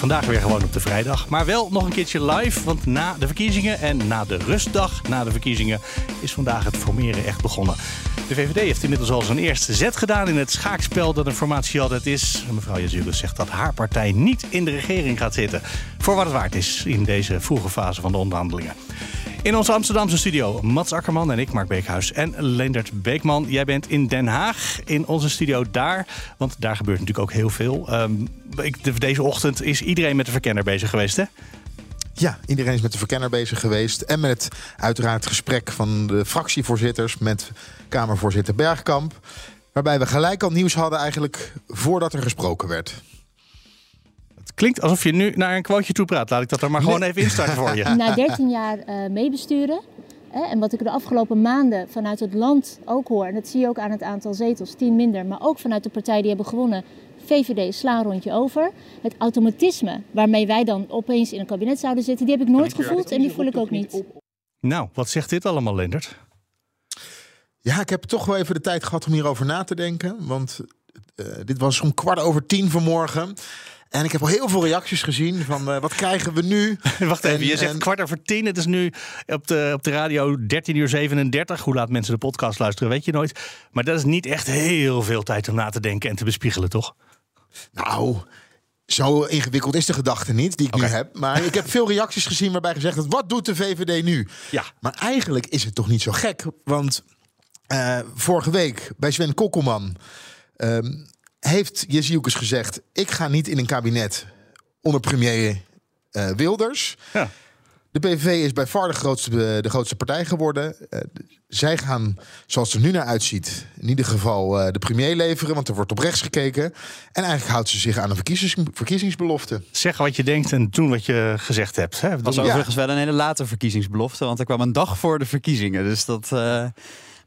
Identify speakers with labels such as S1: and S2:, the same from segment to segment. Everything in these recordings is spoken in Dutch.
S1: Vandaag weer gewoon op de vrijdag. Maar wel nog een keertje live. Want na de verkiezingen en na de rustdag na de verkiezingen is vandaag het formeren echt begonnen. De VVD heeft inmiddels al zijn eerste zet gedaan in het schaakspel dat een formatie altijd is. Mevrouw Jezulus zegt dat haar partij niet in de regering gaat zitten. Voor wat het waard is in deze vroege fase van de onderhandelingen. In onze Amsterdamse studio Mats Akkerman en ik, Mark Beekhuis en Leendert Beekman. Jij bent in Den Haag, in onze studio daar. Want daar gebeurt natuurlijk ook heel veel. Um, deze ochtend is iedereen met de verkenner bezig geweest, hè?
S2: Ja, iedereen is met de verkenner bezig geweest. En met uiteraard gesprek van de fractievoorzitters met Kamervoorzitter Bergkamp. Waarbij we gelijk al nieuws hadden eigenlijk voordat er gesproken werd.
S1: Het klinkt alsof je nu naar een quoteje toe praat. Laat ik dat er maar gewoon even instarten voor je.
S3: Na 13 jaar uh, meebesturen. Hè, en wat ik de afgelopen maanden vanuit het land ook hoor. En dat zie je ook aan het aantal zetels, 10 minder. Maar ook vanuit de partijen die hebben gewonnen. VVD sla een rondje over. Het automatisme waarmee wij dan opeens in een kabinet zouden zitten, die heb ik nooit gevoeld en die voel ik ook niet.
S1: Nou, wat zegt dit allemaal, Lendert?
S2: Ja, ik heb toch wel even de tijd gehad om hierover na te denken. Want uh, dit was om kwart over tien vanmorgen. En ik heb al heel veel reacties gezien van uh, wat krijgen we nu?
S1: Wacht even, je zegt kwart over tien. Het is nu op de, op de radio 13 uur 37. Hoe laat mensen de podcast luisteren, weet je nooit. Maar dat is niet echt heel veel tijd om na te denken en te bespiegelen, toch?
S2: Nou, zo ingewikkeld is de gedachte niet die ik nu heb. Maar ik heb veel reacties gezien waarbij gezegd wordt: wat doet de VVD nu?
S1: Ja.
S2: Maar eigenlijk is het toch niet zo gek. Want uh, vorige week bij Sven Kokkelman um, heeft Jezielkes gezegd... ik ga niet in een kabinet onder premier uh, Wilders...
S1: Ja.
S2: De PVV is bij far de grootste, de grootste partij geworden. Uh, zij gaan, zoals het er nu naar uitziet, in ieder geval uh, de premier leveren. Want er wordt op rechts gekeken. En eigenlijk houdt ze zich aan een verkiezings, verkiezingsbelofte.
S1: Zeg wat je denkt en doen wat je gezegd hebt. Hè?
S4: Dat was overigens wel een hele late verkiezingsbelofte. Want er kwam een dag voor de verkiezingen. Dus dat...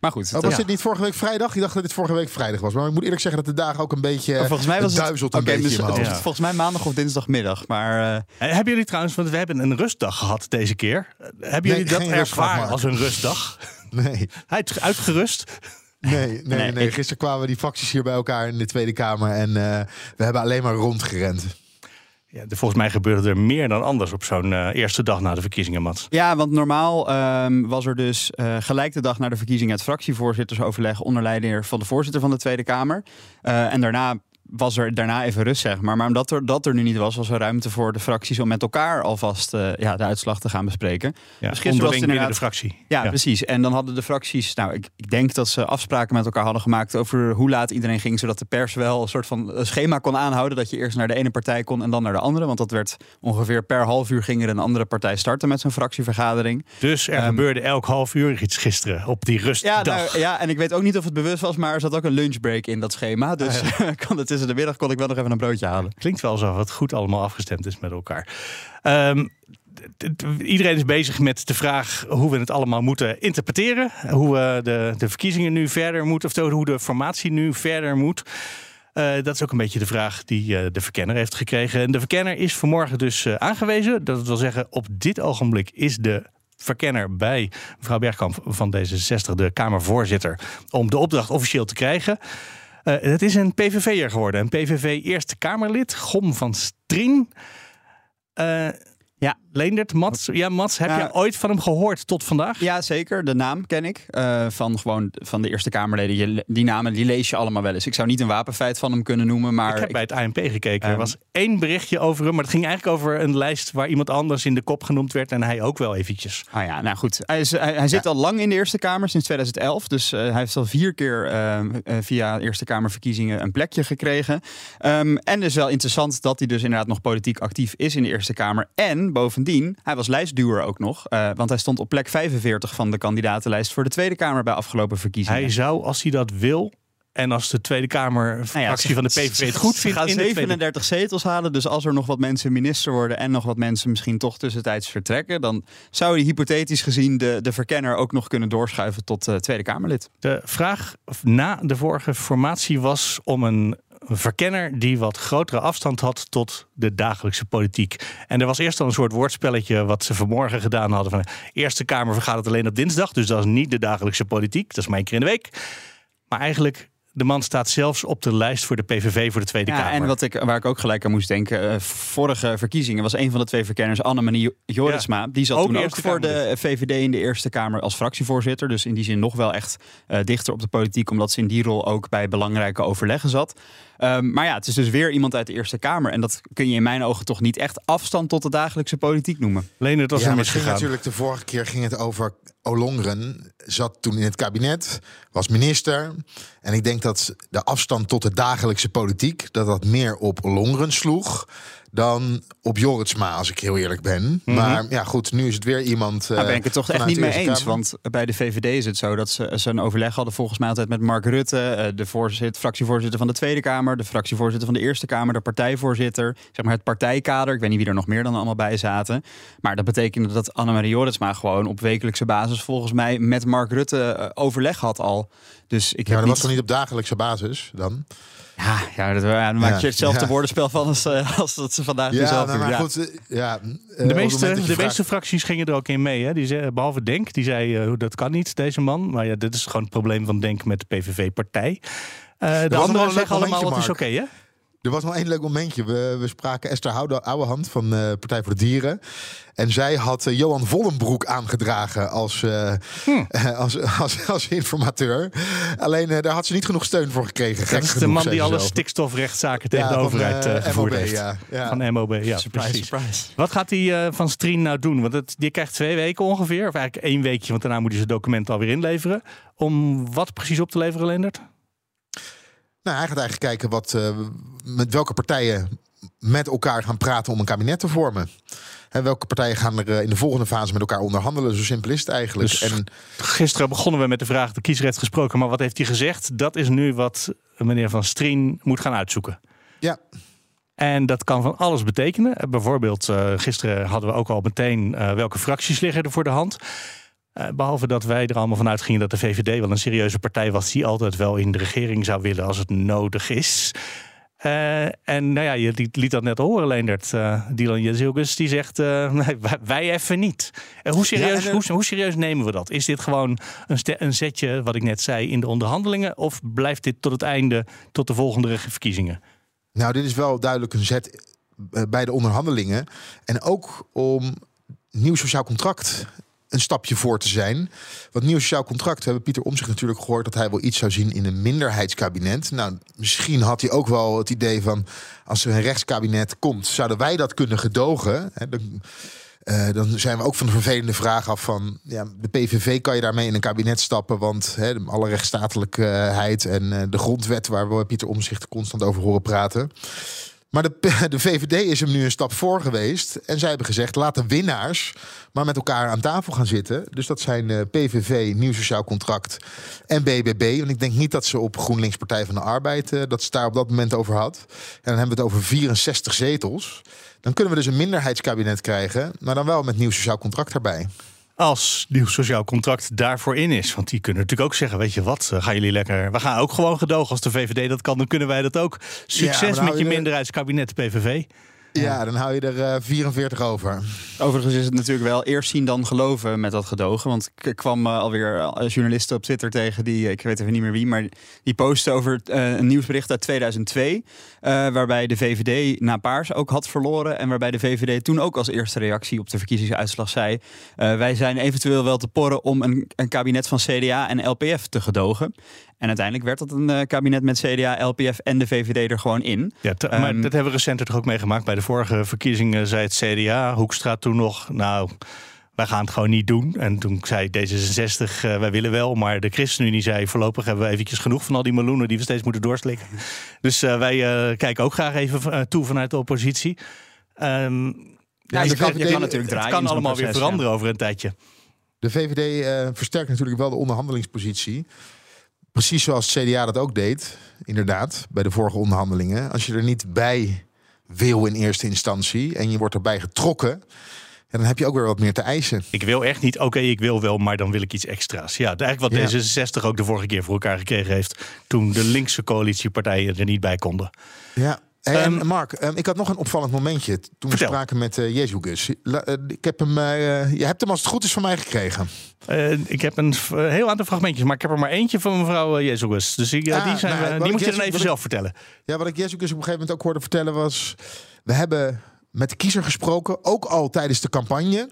S4: Maar goed.
S2: Oh, was dit niet vorige week vrijdag? Ik dacht dat dit vorige week vrijdag was. Maar ik moet eerlijk zeggen dat de dagen ook een beetje.
S4: Oh, volgens mij was
S2: het, duizelt een okay, beetje. Dus,
S4: het volgens mij maandag of dinsdagmiddag. Maar, uh...
S1: Hebben jullie trouwens, want we hebben een rustdag gehad deze keer. Hebben jullie dat ervaren als een rustdag?
S2: Nee.
S1: Uitgerust?
S2: Nee, nee, nee, nee. Gisteren kwamen die fracties hier bij elkaar in de Tweede Kamer. En uh, we hebben alleen maar rondgerend.
S1: Ja, volgens mij gebeurde er meer dan anders op zo'n uh, eerste dag na de verkiezingen, Mats.
S4: Ja, want normaal um, was er dus uh, gelijk de dag na de verkiezingen het fractievoorzittersoverleg onder leiding van de voorzitter van de Tweede Kamer. Uh, en daarna was er daarna even rust, zeg maar. Maar omdat er, dat er nu niet was, was er ruimte voor de fracties om met elkaar alvast uh, ja, de uitslag te gaan bespreken.
S1: Ja, dus gisteren was het inderdaad de fractie.
S4: Ja, ja, precies. En dan hadden de fracties, nou, ik, ik, denk dat ze afspraken met elkaar hadden gemaakt over hoe laat iedereen ging, zodat de pers wel een soort van schema kon aanhouden. Dat je eerst naar de ene partij kon en dan naar de andere. Want dat werd ongeveer per half uur ging er een andere partij starten met zijn fractievergadering.
S1: Dus er um, gebeurde elk half uur iets gisteren op die rustdag.
S4: Ja, nou, ja, en ik weet ook niet of het bewust was, maar er zat ook een lunchbreak in dat schema. Dus ah, kan het tussen de middag kon ik wel nog even een broodje halen.
S1: Klinkt wel zo wat goed allemaal afgestemd is met elkaar. Um, iedereen is bezig met de vraag hoe we het allemaal moeten interpreteren. Hoe we de, de verkiezingen nu verder moeten, of hoe de formatie nu verder moet. Uh, dat is ook een beetje de vraag die uh, de verkenner heeft gekregen. En de verkenner is vanmorgen dus uh, aangewezen. Dat wil zeggen, op dit ogenblik is de verkenner bij mevrouw Bergkamp van D66, de Kamervoorzitter, om de opdracht officieel te krijgen. Uh, het is een PVV'er geworden. Een PVV Eerste Kamerlid, Gom van Strien. Uh, ja. Leendert, Mats. Ja, Mats, heb je ooit van hem gehoord tot vandaag?
S4: Ja, zeker. De naam ken ik. Uh, van gewoon van de Eerste Kamerleden. Je, die namen die lees je allemaal wel eens. Ik zou niet een wapenfeit van hem kunnen noemen. Maar
S1: ik heb bij het ANP gekeken. er was één berichtje over hem. Maar het ging eigenlijk over een lijst waar iemand anders in de kop genoemd werd. En hij ook wel eventjes.
S4: Ah ja, nou goed. Hij, is, hij, hij zit ja. al lang in de Eerste Kamer, sinds 2011. Dus uh, hij heeft al vier keer uh, via Eerste Kamerverkiezingen een plekje gekregen. Um, en het is wel interessant dat hij dus inderdaad nog politiek actief is in de Eerste Kamer. En bovendien, hij was lijstduwer ook nog. Uh, want hij stond op plek 45 van de kandidatenlijst voor de Tweede Kamer bij afgelopen verkiezingen.
S1: Hij zou, als hij dat wil, en als de Tweede Kamer fractie nou ja, van de PVV het goed vindt...
S4: gaan 37 zetels halen. Dus als er nog wat mensen minister worden... en nog wat mensen misschien toch tussentijds vertrekken... dan zou hij hypothetisch gezien de, de verkenner ook nog kunnen doorschuiven tot uh, Tweede Kamerlid.
S1: De vraag na de vorige formatie was om een een verkenner die wat grotere afstand had tot de dagelijkse politiek. En er was eerst al een soort woordspelletje wat ze vanmorgen gedaan hadden. Van de Eerste Kamer vergaat het alleen op dinsdag, dus dat is niet de dagelijkse politiek. Dat is maar één keer in de week. Maar eigenlijk de man staat zelfs op de lijst voor de PVV voor de Tweede
S4: Ja,
S1: Kamer.
S4: en wat ik, waar ik ook gelijk aan moest denken. eh, vorige verkiezingen was een van de twee verkenners, Annemarie Jorisma. Die zat
S1: Ook
S4: toen ook voor de. VVD in de Eerste Kamer als fractievoorzitter. Dus in die zin nog wel echt eh, dichter op de politiek. Omdat ze in die rol ook bij belangrijke overleggen zat. Ehm, maar ja, het is dus weer iemand uit de Eerste Kamer. En dat kun je in mijn ogen toch niet echt afstand tot de dagelijkse politiek noemen.
S1: Leendert was
S2: ja,
S1: er
S2: het
S1: misgegaan.
S2: natuurlijk de vorige keer ging het over Olongren. Zat toen in het kabinet, was minister. En ik denk dat de afstand tot de dagelijkse politiek... dat dat meer op Olongren sloeg dan op Jorritsma, als ik heel eerlijk ben. Maar ja, goed, nu is het weer iemand...
S4: Daar Nou, ben ik het toch echt niet mee eens. Want bij de VVD is het zo dat ze, ze een overleg hadden volgens mij altijd met Mark Rutte, eh, de voorzitter, fractievoorzitter van de Tweede Kamer, de fractievoorzitter van de Eerste Kamer, de partijvoorzitter, zeg maar het partijkader. Ik weet niet wie er nog meer dan allemaal bij zaten. Maar dat betekende dat Annemarie Jorritsma gewoon op wekelijkse basis volgens mij met Mark Rutte eh, overleg had al. Dus ik
S2: Ja,
S4: heb
S2: maar dat
S4: niet...
S2: was toch niet op dagelijkse basis dan?
S4: Ja, ja, dat, ja, dan maak je
S2: Ja,
S4: hetzelfde
S2: ja.
S4: woordenspel van als, eh, als dat ze vandaag
S2: Ja,
S4: zelf
S2: nou,
S4: doen.
S2: maar
S4: Ja.
S2: goed. eh, Ja, eh,
S1: De meeste,
S2: dat
S1: de meeste fracties gingen er ook in mee. Hè? Die zei, behalve Denk, die zei eh, dat kan niet, deze man. Maar ja, dit is gewoon het probleem van Denk met de PVV-partij. de anderen zeggen allemaal, wat is oké, hè?
S2: Er was nog één leuk momentje. We, we spraken Esther Houde, Ouwehand van eh Partij voor de Dieren. En zij had eh, Johan Vollenbroek aangedragen als, eh,
S1: Hm.
S2: als, als, als informateur. Alleen eh, daar had ze niet genoeg steun voor gekregen. Gek
S1: Dat is de man die
S2: ze
S1: alle stikstofrechtszaken tegen
S2: Ja,
S1: de
S2: van,
S1: overheid
S2: eh,
S1: eh, gevoerd
S2: MOB,
S1: heeft.
S2: ja. Ja.
S1: Van MOB, ja,
S4: Surprise,
S1: precies.
S4: surprise.
S1: Wat gaat die eh, van Strien nou doen? Want het, die krijgt twee weken ongeveer. Of eigenlijk één weekje, want daarna moet hij zijn document alweer inleveren. Om wat precies op te leveren, Leendert?
S2: Nou, hij gaat eigenlijk kijken wat, eh, met welke partijen met elkaar gaan praten om een kabinet te vormen. Hè, welke partijen gaan er eh, in de volgende fase met elkaar onderhandelen? Zo simpel is het eigenlijk.
S1: Dus-
S2: en
S1: Gisteren begonnen we met de vraag, de kiezer heeft gesproken. Maar wat heeft hij gezegd? Dat is nu wat meneer Van Strien moet gaan uitzoeken.
S2: ja,
S1: En dat kan van alles betekenen. Bijvoorbeeld, eh, gisteren hadden we ook al meteen welke fracties liggen er voor de hand. Eh, behalve dat wij er allemaal van uitgingen dat de VVD wel een serieuze partij was die altijd wel in de regering zou willen als het nodig is. Eh, en nou ja, je liet, liet dat net horen, Leendert. Eh Dylan Jezilgus, die zegt, eh, nee, wij, even niet. Hoe, serieus,
S2: Ja, en,
S1: hoe, hoe serieus nemen we dat? Is dit gewoon een, een zetje, wat ik net zei, in de onderhandelingen? Of blijft dit tot het einde, tot de volgende verkiezingen?
S2: Nou, dit is wel duidelijk een zet bij de onderhandelingen. En ook om nieuw sociaal contract een stapje voor te zijn. Want nieuw sociaal contract, we hebben Pieter Omzicht natuurlijk gehoord dat hij wel iets zou zien in een minderheidskabinet. Nou, misschien had hij ook wel het idee van als er een rechtskabinet komt, zouden wij dat kunnen gedogen? Hè, dan, eh, dan zijn we ook van de vervelende vraag af van ja, de PVV kan je daarmee in een kabinet stappen, want hè, alle rechtsstatelijkheid en eh, de grondwet waar we Pieter Omzicht constant over horen praten. Maar de, de VVD is hem nu een stap voor geweest. En zij hebben gezegd: laat de winnaars maar met elkaar aan tafel gaan zitten. Dus dat zijn eh, PVV, Nieuw Sociaal Contract en BBB. Want ik denk niet dat ze op GroenLinks Partij van de Arbeid. eh, dat ze daar op dat moment over had. En dan hebben we het over 64 zetels. Dan kunnen we dus een minderheidskabinet krijgen. Maar dan wel met Nieuw Sociaal Contract erbij.
S1: Als nieuw sociaal contract daarvoor in is. Want die kunnen natuurlijk ook zeggen, weet je wat, eh, gaan jullie lekker... We gaan ook gewoon gedogen. Als de VVD dat kan, dan kunnen wij dat ook. Succes met je
S2: er-
S1: minderheidskabinet PVV.
S2: Ja, dan hou je er eh, 44 over.
S4: Overigens is het natuurlijk wel eerst zien dan geloven met dat gedogen. Want ik kwam eh, alweer eh, journalisten op Twitter tegen die, ik weet even niet meer wie, maar die posten over eh, een nieuwsbericht uit 2002. eh, waarbij de VVD na Paars ook had verloren. En waarbij de VVD toen ook als eerste reactie op de verkiezingsuitslag zei: eh, Wij zijn eventueel wel te porren om een, een kabinet van CDA en LPF te gedogen. En uiteindelijk werd dat een eh, kabinet met CDA, LPF en de VVD er gewoon in.
S1: Ja, te- maar
S4: Ehm,
S1: dat hebben we recenter toch ook meegemaakt. Bij de vorige verkiezingen zei het CDA, Hoekstra toen nog... nou, wij gaan het gewoon niet doen. En toen zei D66, eh, wij willen wel. Maar de ChristenUnie zei, voorlopig hebben we eventjes genoeg... van al die meloenen die we steeds moeten doorslikken. dus eh, wij eh, kijken ook graag even toe vanuit de oppositie. Ehm,
S4: Ja,
S1: je
S4: je kan,
S1: kan-
S4: je kan natuurlijk
S1: het
S4: draaien.
S1: kan
S4: in zo'n
S1: allemaal weer veranderen over een tijdje.
S2: De VVD eh, versterkt natuurlijk wel de onderhandelingspositie. Precies zoals het CDA dat ook deed, inderdaad, bij de vorige onderhandelingen. Als je er niet bij wil in eerste instantie en je wordt erbij getrokken, Ja, dan heb je ook weer wat meer te eisen.
S1: Ik wil echt niet, oké, ik wil wel, maar dan wil ik iets extra's. Ja, eigenlijk wat
S2: Ja.
S1: D66 ook de vorige keer voor elkaar gekregen heeft. toen de linkse coalitiepartijen er niet bij konden.
S2: Ja. Hey, en
S1: Ehm,
S2: Mark, ehm, ik had nog een opvallend momentje toen we spraken met Jezus. Eh, ik heb hem, eh, je hebt hem als het goed is van mij gekregen.
S1: Ik heb een heel aantal fragmentjes, maar ik heb er maar eentje van mevrouw uh, Jezus. Dus eh,
S2: Ah,
S1: die, zijn,
S2: nou,
S1: die moet je dan even
S2: ik-
S1: zelf vertellen.
S2: Ja, wat ik Jezus op een gegeven moment ook hoorde vertellen was... we hebben met de kiezer gesproken, ook al tijdens de campagne.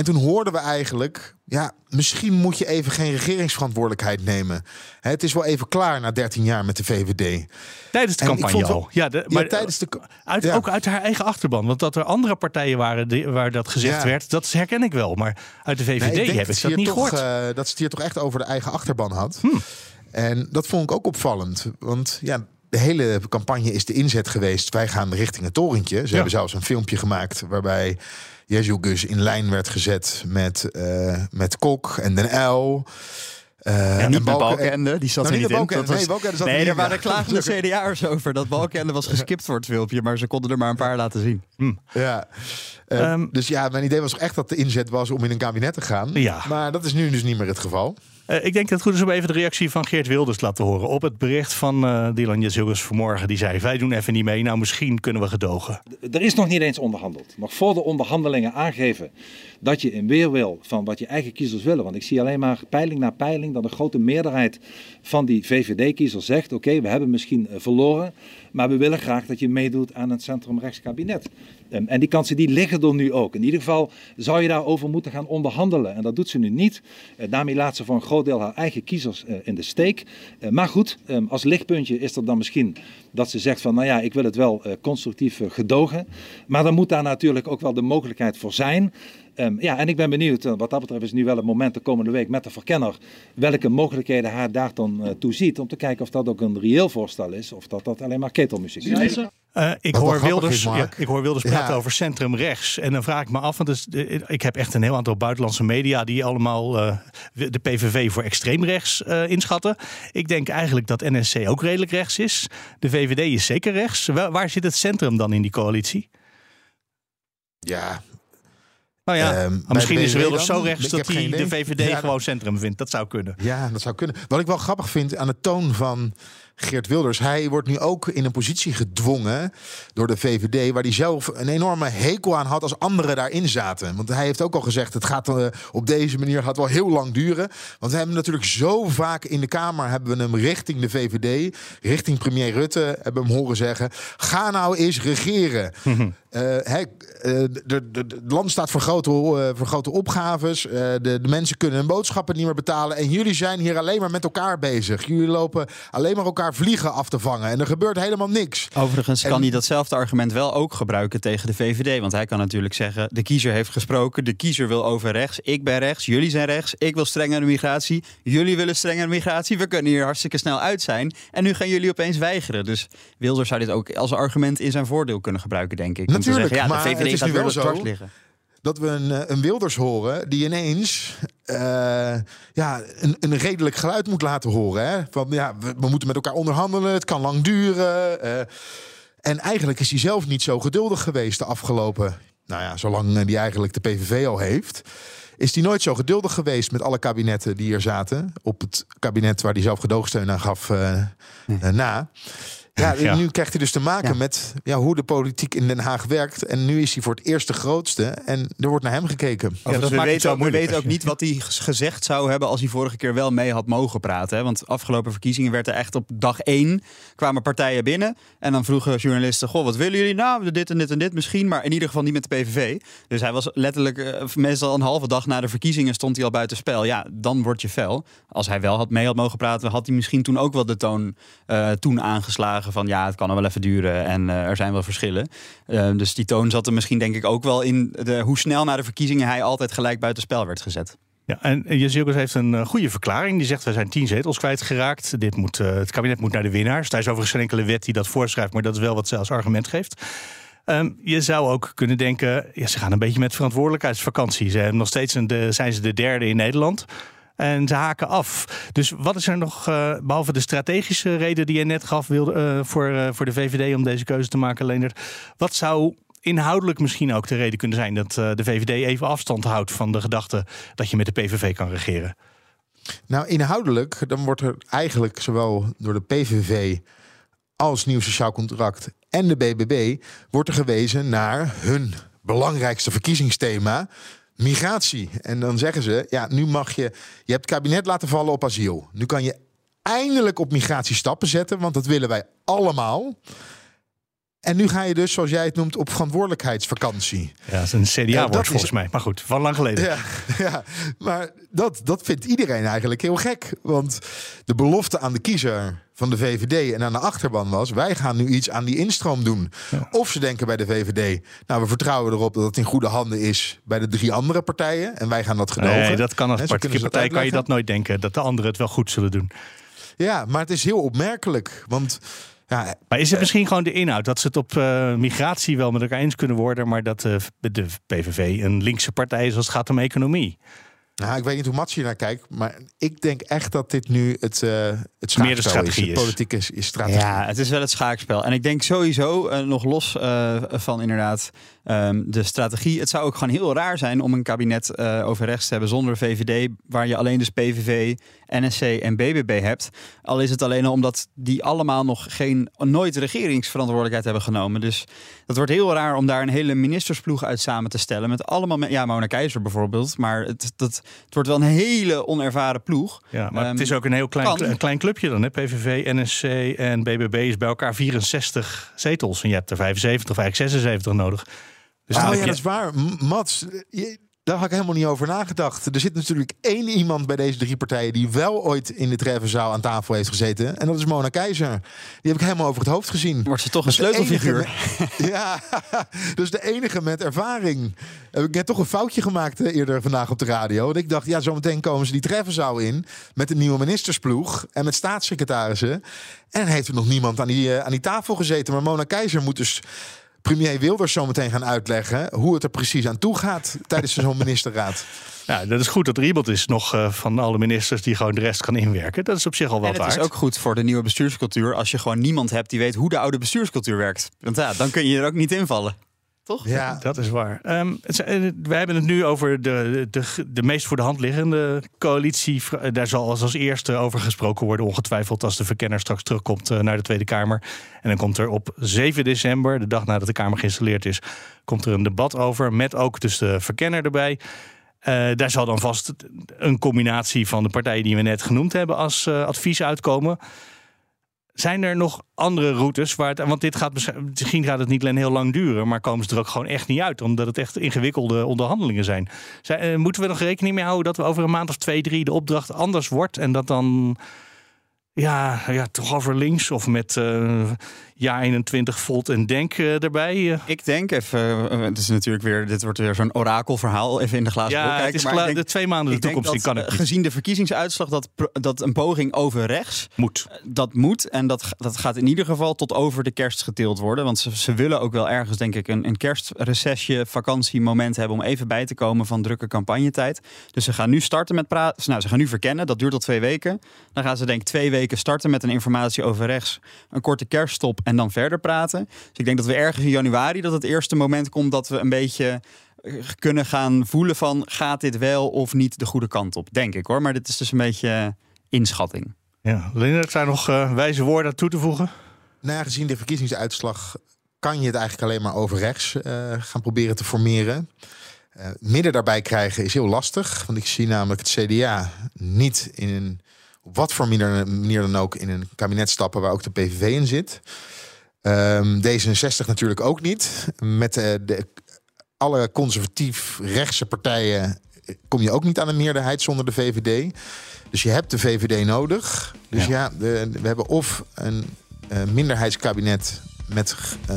S2: En toen hoorden we eigenlijk... ja, misschien moet je even geen regeringsverantwoordelijkheid nemen. Het is wel even klaar na 13 jaar met de VVD.
S1: Tijdens de
S2: En ik
S1: campagne al. Ja, de,
S2: Maar ja, tijdens de...
S1: uit,
S2: ja.
S1: ook uit haar eigen achterban. Want dat er andere partijen waren die, waar dat gezegd
S2: Ja.
S1: werd, dat herken ik wel. Maar uit de VVD
S2: Nee, denk
S1: heb ik
S2: ze
S1: dat niet
S2: toch,
S1: gehoord.
S2: eh, dat ze het hier toch echt over de eigen achterban had.
S1: Hmm.
S2: En dat vond ik ook opvallend. Want ja, de hele campagne is de inzet geweest. Wij gaan richting het torentje. Ze hebben zelfs een filmpje gemaakt waarbij Jezus in lijn werd gezet met, eh, met Kok en Den L. Eh,
S4: Ja,
S2: en
S4: niet
S2: Balken-
S4: Balkenende, die zat
S2: Nou,
S4: er
S2: niet
S4: in. Dat
S2: Nee, Balkenende zat er
S4: nee, er
S2: in.
S4: waren
S2: Ja,
S4: klagen de
S2: gelukkig.
S4: CDA'ers over dat Balkenende was geskipt voor het filmpje, maar ze konden er maar een paar laten zien.
S2: Ja. Eh,
S1: Ehm,
S2: dus ja, mijn idee was echt dat de inzet was om in een kabinet te gaan.
S1: Ja.
S2: Maar dat is nu dus niet meer het geval.
S1: Eh, ik denk dat het goed is om even de reactie van Geert Wilders te laten horen. Op het bericht van eh Dylan Jezus vanmorgen. Die zei, wij doen even niet mee. Nou, misschien kunnen we gedogen.
S5: Er is nog niet eens onderhandeld. Nog voor de onderhandelingen aangeven dat je in weerwil van wat je eigen kiezers willen. Want ik zie alleen maar peiling na peiling dat een grote meerderheid van die VVD-kiezers zegt: Oké, we hebben misschien eh, verloren, maar we willen graag dat je meedoet aan het centrumrechts kabinet. Ehm, en die kansen die liggen er nu ook. In ieder geval zou je daarover moeten gaan onderhandelen. En dat doet ze nu niet. Eh, daarmee laat ze voor een groot deel haar eigen kiezers eh, in de steek. Eh, maar goed, ehm, als lichtpuntje is er dan misschien dat ze zegt van, nou ja, ik wil het wel constructief gedogen. Maar dan moet daar natuurlijk ook wel de mogelijkheid voor zijn. Ehm, ja, en ik ben benieuwd, wat dat betreft is nu wel het moment de komende week met de verkenner, welke mogelijkheden haar daar dan eh, toe ziet. Om te kijken of dat ook een reëel voorstel is, of dat dat alleen maar ketelmuziek is.
S1: Eh, ik, hoor Wilders,
S2: is, Mark.
S1: ja, ik hoor Wilders
S2: Ja.
S1: praten over centrum rechts. En dan vraag ik me af, want eh, ik heb echt een heel aantal buitenlandse media die allemaal eh, de PVV voor extreem rechts eh, inschatten. Ik denk eigenlijk dat NSC ook redelijk rechts is. De VVD is zeker rechts. Waar, waar zit het centrum dan in die coalitie?
S2: Ja,
S1: Nou ja,
S2: Ehm,
S1: misschien is Wilders
S2: dan?
S1: zo rechts
S2: Ik
S1: dat hij de. VVD
S2: Ja,
S1: gewoon centrum vindt. Dat zou kunnen.
S2: Ja, dat zou kunnen. Wat ik wel grappig vind aan de toon van Geert Wilders. Hij wordt nu ook in een positie gedwongen door de VVD... waar hij zelf een enorme hekel aan had als anderen daarin zaten. Want hij heeft ook al gezegd, het gaat eh, op deze manier gaat wel heel lang duren. Want we hebben natuurlijk zo vaak in de Kamer... hebben we hem richting de VVD, richting premier Rutte... hebben we hem horen zeggen, ga nou eens regeren. Eh, eh, het land staat voor grote, voor grote opgaves. De, de mensen kunnen hun boodschappen niet meer betalen. En jullie zijn hier alleen maar met elkaar bezig. Jullie lopen alleen maar elkaar vliegen af te vangen. En er gebeurt helemaal niks.
S4: Overigens kan hij datzelfde argument wel ook gebruiken tegen de VVD. Want hij kan natuurlijk zeggen: de kiezer heeft gesproken, de kiezer wil over rechts, ik ben rechts, jullie zijn rechts, ik wil strengere migratie, jullie willen strengere migratie. We kunnen hier hartstikke snel uit zijn. En nu gaan jullie opeens weigeren. Dus Wilders zou dit ook als argument in zijn voordeel kunnen gebruiken, denk ik. Om te
S2: Natuurlijk,
S4: zeggen, ja,
S2: maar
S4: de
S2: het
S4: VVD
S2: is
S4: gaat
S2: nu wel zo.
S4: liggen.
S2: Dat we een, eh, een Wilders horen die ineens eh, ja, een, een redelijk geluid moet laten horen. Hè? Van ja, we, we moeten met elkaar onderhandelen, het kan lang duren. eh. en eigenlijk is hij zelf niet zo geduldig geweest de afgelopen, nou ja, zolang hij eigenlijk de PVV al heeft. Is hij nooit zo geduldig geweest met alle kabinetten die er zaten? Op het kabinet waar hij zelf gedoogsteun aan gaf eh, na. Ja,
S1: Ja.
S2: nu krijgt hij dus te maken
S4: Ja.
S2: met ja, hoe de politiek in Den Haag werkt. En nu is hij voor het eerst de grootste. En er wordt naar hem gekeken.
S1: Dat
S4: we
S1: maakt het
S4: weten,
S1: zo
S4: ook, we weten ook niet wat hij gezegd zou hebben als hij vorige keer wel mee had mogen praten. Hè? Want afgelopen verkiezingen werd er echt op dag één kwamen partijen binnen. En dan vroegen journalisten, goh, wat willen jullie? Nou, dit en dit en dit misschien, maar in ieder geval niet met de PVV. Dus hij was letterlijk, eh, meestal een halve dag na de verkiezingen stond hij al buiten spel. Ja, dan word je fel. Als hij wel had mee had mogen praten, had hij misschien toen ook wel de toon eh, toen aangeslagen van ja, het kan wel even duren en eh, er zijn wel verschillen. Eh, dus die toon zat er misschien denk ik ook wel in de, hoe snel na de verkiezingen hij altijd gelijk buitenspel werd gezet.
S1: Ja, en Jezielkes heeft een eh, goede verklaring. Die zegt, we zijn tien zetels kwijtgeraakt. Dit moet, eh, het kabinet moet naar de winnaars. Daar is overigens geen enkele wet die dat voorschrijft, maar dat is wel wat ze als argument geeft. Ehm, je zou ook kunnen denken, ja, ze gaan een beetje met verantwoordelijkheidsvakantie. Ze hebben nog steeds een, de, zijn ze de derde in Nederland. En ze haken af. Dus wat is er nog, eh, behalve de strategische reden die je net gaf wilde, eh, voor, eh, voor de VVD om deze keuze te maken, Leendert. Wat zou inhoudelijk misschien ook de reden kunnen zijn dat de VVD even afstand houdt van de gedachte dat je met de PVV kan regeren?
S2: Nou, inhoudelijk, dan wordt er eigenlijk zowel door de PVV als Nieuw Sociaal Contract en de BBB wordt er gewezen naar hun belangrijkste verkiezingsthema, migratie. En dan zeggen ze, ja, nu mag je, je hebt het kabinet laten vallen op asiel. Nu kan je eindelijk op migratie stappen zetten, want dat willen wij allemaal. En nu ga je dus, zoals jij het noemt, op verantwoordelijkheidsvakantie.
S1: Ja, dat is een CDA-woord volgens mij. Maar goed, van lang geleden.
S2: Ja, ja maar dat, dat vindt iedereen eigenlijk heel gek. Want de belofte aan de kiezer van de VVD en aan de achterban was... wij gaan nu iets aan die instroom doen. Of ze denken bij de VVD... nou, we vertrouwen erop dat het in goede handen is... bij de drie andere partijen en wij gaan dat gedogen.
S1: Nee, dat kan als particuliere partij kan je dat nooit denken... dat de anderen het wel goed zullen doen.
S2: Ja, maar het is heel opmerkelijk, want... Ja,
S1: maar is het misschien gewoon de inhoud dat ze het op uh, migratie wel met elkaar eens kunnen worden, maar dat uh, de PVV een linkse partij is als het gaat om economie?
S2: Nou, ik weet niet hoe Mats hier naar kijkt, maar ik denk echt dat dit nu het, uh, het Meer de strategie is. is. Politiek is, is strategie.
S4: Ja, het is wel het schaakspel. En ik denk sowieso, uh, nog los uh, van inderdaad um, de strategie. Het zou ook gewoon heel raar zijn om een kabinet over rechts te hebben zonder VVD, waar je alleen dus PVV, NSC en BBB hebt. Al is het alleen al omdat die allemaal nog geen, nooit regeringsverantwoordelijkheid hebben genomen. Dus dat wordt heel raar om daar een hele ministersploeg uit samen te stellen. Met allemaal, ja, Mona Keizer bijvoorbeeld. Maar het, dat, het wordt wel een hele onervaren ploeg.
S1: Ja, maar het is ook een heel klein, een klein clubje dan. Hè? PVV, NSC en BBB is bij elkaar 64 zetels. En je hebt er 75 of eigenlijk 76 nodig.
S2: Dus oh ja, dat is waar. Mats, daar had ik helemaal niet over nagedacht. Er zit natuurlijk één iemand bij deze drie partijen die wel ooit in de treffenzaal aan tafel heeft gezeten. En dat is Mona Keizer. Die heb ik helemaal over het hoofd gezien.
S4: Wordt ze toch een sleutelfiguur?
S2: ja, dus de enige met ervaring. Heb ik net toch een foutje gemaakt eh, eerder vandaag op de radio. Want ik dacht, ja, zometeen komen ze die treffenzaal in met een nieuwe ministersploeg en met staatssecretarissen. En heeft er nog niemand aan die, uh, aan die tafel gezeten. Maar Mona Keizer moet dus premier Wilders zo meteen gaan uitleggen hoe het er precies aan toe gaat tijdens zo'n ministerraad.
S1: Ja, dat is goed dat er iemand is nog uh, van alle ministers die gewoon de rest kan inwerken. Dat is op zich al wel
S4: en
S1: het
S4: is ook goed voor de nieuwe bestuurscultuur als je gewoon niemand hebt die weet hoe de oude bestuurscultuur werkt. Want ja, dan kun je er ook niet invallen. Toch?
S1: Ja, dat is waar. Um, het, wij hebben het nu over de, de, de meest voor de hand liggende coalitie. Daar zal als, als eerste over gesproken worden, ongetwijfeld, als de verkenner straks terugkomt uh, naar de Tweede Kamer. En dan komt er op 7 december, de dag nadat de Kamer geïnstalleerd is, komt er een debat over. Met ook dus de verkenner erbij. Uh, daar zal dan vast een combinatie van de partijen die we net genoemd hebben als uh, advies uitkomen. Zijn er nog andere routes waar het. Want dit gaat misschien gaat het niet alleen heel lang duren, maar komen ze er ook gewoon echt niet uit, omdat het echt ingewikkelde onderhandelingen zijn. zijn uh, moeten we nog rekening mee houden dat we over een maand of twee, drie de opdracht anders wordt en dat dan ja, ja, toch over links of met uh, ja 21 volt en denk uh, erbij. Uh.
S4: Ik denk even, het is natuurlijk weer, dit wordt weer zo'n orakelverhaal, even in de glazen
S1: ja, kijken. Het is maar denk, de twee maanden de toekomst, die kan het
S4: Gezien de verkiezingsuitslag dat, dat een poging over rechts
S1: moet.
S4: Dat moet en dat, dat gaat in ieder geval tot over de kerst getild worden. Want ze, ze willen ook wel ergens, denk ik, een, een kerstrecessie, vakantiemoment hebben om even bij te komen van drukke campagnetijd. Dus ze gaan nu starten met praten. Nou, ze gaan nu verkennen, dat duurt al twee weken. Dan gaan ze denk ik twee weken starten met een informatie over rechts, een korte kerststop en dan verder praten. Dus ik denk dat we ergens in januari dat het eerste moment komt dat we een beetje eh, kunnen gaan voelen van gaat dit wel of niet de goede kant op, denk ik hoor. Maar dit is dus een beetje inschatting.
S1: Ja, Leonard, zijn nog uh, wijze woorden toe te voegen?
S2: Nou ja, gezien de verkiezingsuitslag kan je het eigenlijk alleen maar over rechts uh, gaan proberen te formeren. Uh, midden daarbij krijgen is heel lastig, want ik zie namelijk het CDA niet in een op wat voor manier dan ook in een kabinet stappen waar ook de PVV in zit. Um, D66 natuurlijk ook niet. Met uh, de, alle conservatief rechtse partijen kom je ook niet aan een meerderheid zonder de VVD. Dus je hebt de VVD nodig. Dus ja, de, we hebben of een uh, minderheidskabinet met, uh,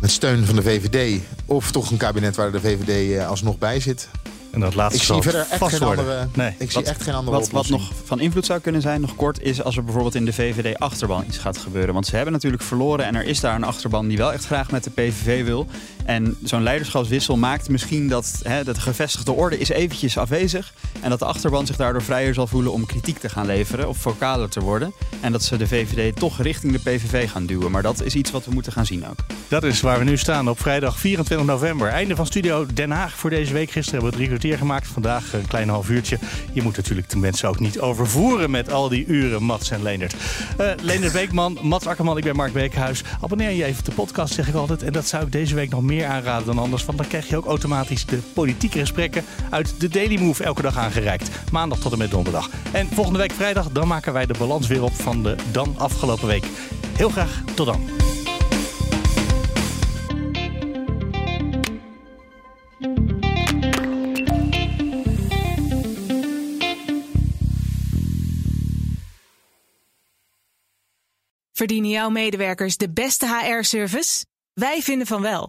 S2: met steun van de VVD... of toch een kabinet waar de VVD alsnog bij zit.
S1: En dat laatste
S2: ik zie verder echt geen andere, nee. ik zie echt geen andere
S4: wat, wat nog van invloed zou kunnen zijn, nog kort, is als er bijvoorbeeld in de VVD-achterban iets gaat gebeuren. Want ze hebben natuurlijk verloren en er is daar een achterban die wel echt graag met de PVV wil. En zo'n leiderschapswissel maakt misschien dat hè, de gevestigde orde is eventjes afwezig. En dat de achterban zich daardoor vrijer zal voelen om kritiek te gaan leveren of vocaler te worden. En dat ze de VVD toch richting de PVV gaan duwen. Maar dat is iets wat we moeten gaan zien ook.
S1: Dat is waar we nu staan op vrijdag 24 november. Einde van Studio Den Haag voor deze week. Gisteren hebben we drie kwartier gemaakt. Vandaag een klein half uurtje. Je moet natuurlijk de mensen ook niet overvoeren met al die uren Mats en Leendert. Uh, Leendert Beekman, Mats Akkerman, ik ben Mark Beekhuis. Abonneer je even op de podcast, zeg ik altijd. En dat zou ik deze week nog aanraden dan anders. Want dan krijg je ook automatisch de politieke gesprekken uit de Daily Move elke dag aangereikt. Maandag tot en met donderdag. En volgende week vrijdag, dan maken wij de balans weer op van de dan afgelopen week. Heel graag, tot dan.
S6: Verdienen jouw medewerkers de beste HR-service? Wij vinden van wel.